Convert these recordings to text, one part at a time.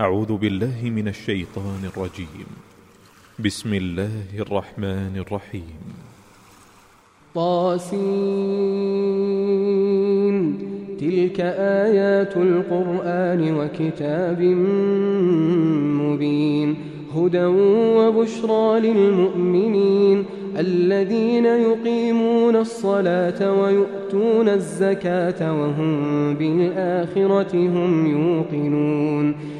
أعوذ بالله من الشيطان الرجيم. بسم الله الرحمن الرحيم. طاسين. تلك آيات القرآن وكتاب مبين. هدى وبشرى للمؤمنين الذين يقيمون الصلاة ويؤتون الزكاة وهم بالآخرة هم يوقنون.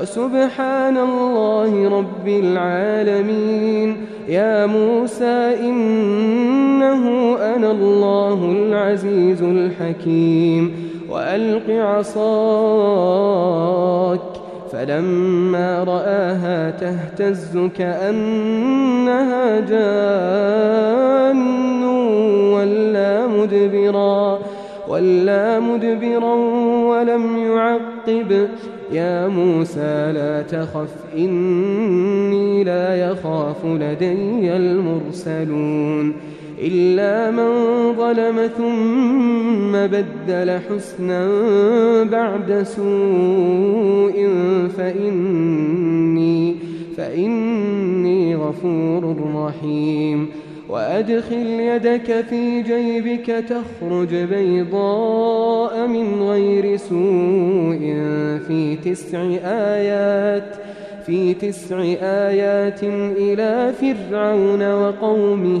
وسبحان الله رب العالمين. يا موسى إنه أنا الله العزيز الحكيم. وألق عصاك فلما رآها تهتز كأنها جان ولا مدبرا ولا مدبرا ولم يعقب. يا موسى لا تخف إني لا يخاف لدي المرسلون. إلا من ظلم ثم بدل حسنا بعد سوء فإني فإني غفور رحيم. وأدخل يدك في جيبك تخرج بيضاء من غير سوء في تسع آيات في تسع آيات إلى فرعون وقومه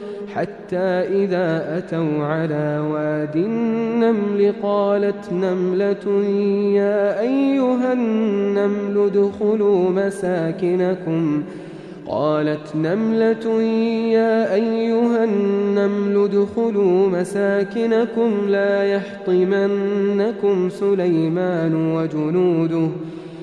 حتى إذا أتوا على واد النمل قالت نملة يا أيها النمل ادخلوا مساكنكم. قالت نملة يا أيها النمل ادخلوا مساكنكم لا يحطمنكم سليمان وجنوده.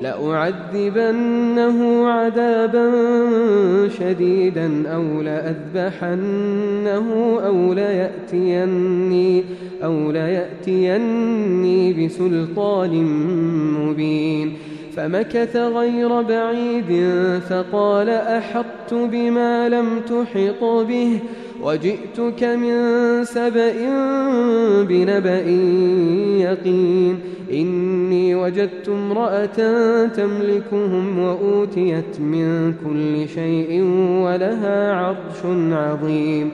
لأعذبنه عذابا شديدا أو لأذبحنه أو ليأتيني أو ليأتيني بسلطان مبين فمكث غير بعيد فقال أحطت بما لم تحط به وجئتك من سبأ بنبأ يقين. إني وجدت امرأة تملكهم وأوتيت من كل شيء ولها عرش عظيم.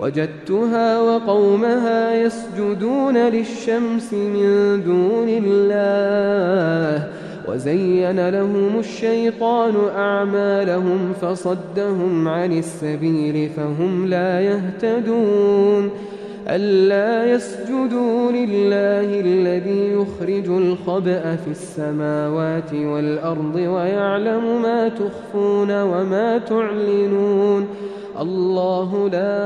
وجدتها وقومها يسجدون للشمس من دون الله. وزين لهم الشيطان أعمالهم فصدهم عن السبيل فهم لا يهتدون. ألا يسجدوا لله الذي يخرج الخبأ في السماوات والأرض ويعلم ما تخفون وما تعلنون. الله لا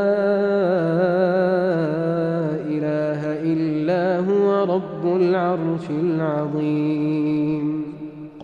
إله إلا هو رب العرش العظيم.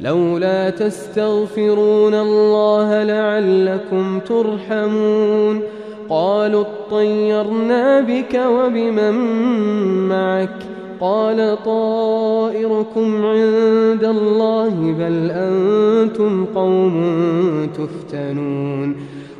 لولا تستغفرون الله لعلكم ترحمون. قالوا اطيرنا بك وبمن معك. قال طائركم عند الله بل أنتم قوم تفتنون.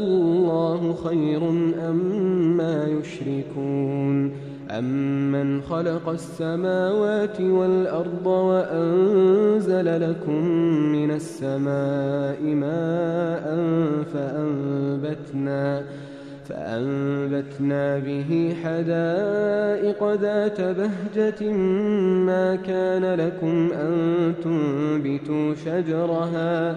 الله خير أم ما يشركون أمن خلق السماوات والأرض وأنزل لكم من السماء ماء فأنبتنا فأنبتنا به حدائق ذات بهجة ما كان لكم أن تنبتوا شجرها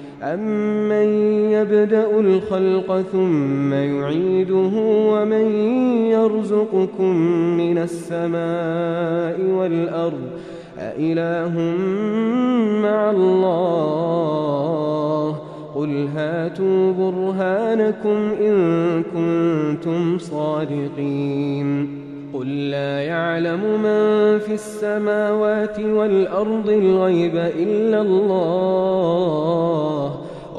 أمن يبدأ الخلق ثم يعيده ومن يرزقكم من السماء والأرض أإله مع الله قل هاتوا برهانكم إن كنتم صادقين قل لا يعلم من في السماوات والأرض الغيب إلا الله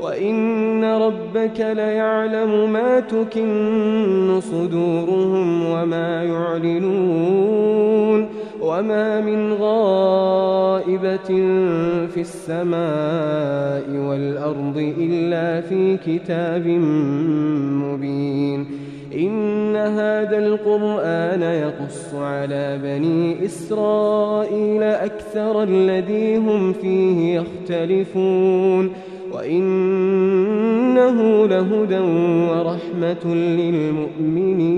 وإن ربك ليعلم ما تكن صدورهم وما يعلنون وما من غائبة في السماء والأرض إلا في كتاب مبين إن هذا القرآن يقص على بني إسرائيل أكثر الذي هم فيه يختلفون وإنه لهدى ورحمة للمؤمنين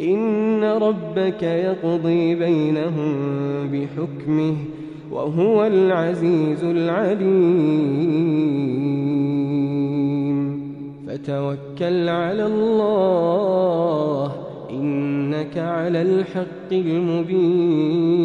إن ربك يقضي بينهم بحكمه وهو العزيز العليم فتوكل على الله إنك على الحق المبين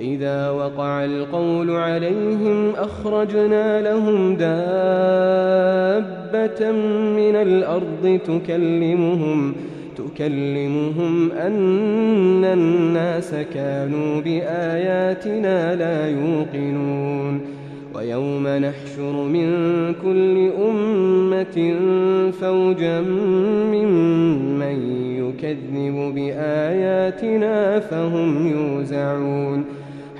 وإذا وقع القول عليهم أخرجنا لهم دابة من الأرض تكلمهم تكلمهم أن الناس كانوا بآياتنا لا يوقنون ويوم نحشر من كل أمة فوجا ممن يكذب بآياتنا فهم يوزعون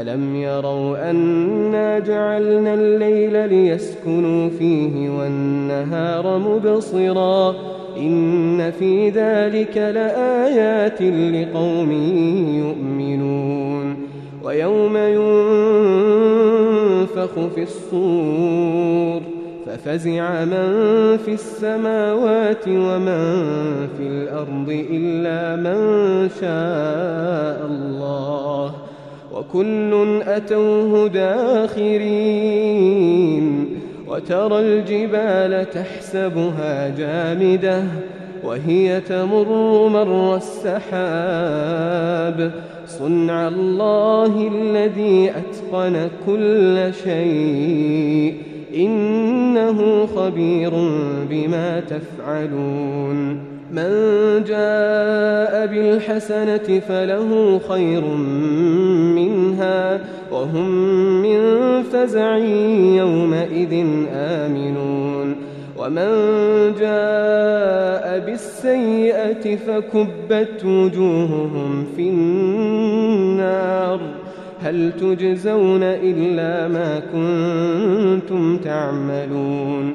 ألم يروا أنا جعلنا الليل ليسكنوا فيه والنهار مبصرا إن في ذلك لآيات لقوم يؤمنون ويوم ينفخ في الصور ففزع من في السماوات ومن في الأرض إلا من شاء الله وكل أتوه داخرين وترى الجبال تحسبها جامدة وهي تمر مر السحاب صنع الله الذي أتقن كل شيء إنه خبير بما تفعلون من جاء بالحسنة فله خير منها وهم من فزع يومئذ آمنون. ومن جاء بالسيئة فكبت وجوههم في النار. هل تجزون إلا ما كنتم تعملون؟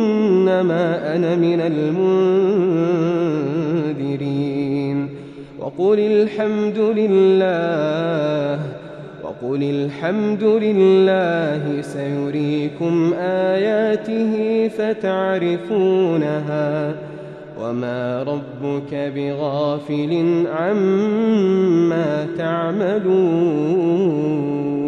إنما أنا من المنذرين. وقل الحمد لله وقل الحمد لله سيريكم آياته فتعرفونها. وما ربك بغافل عما تعملون.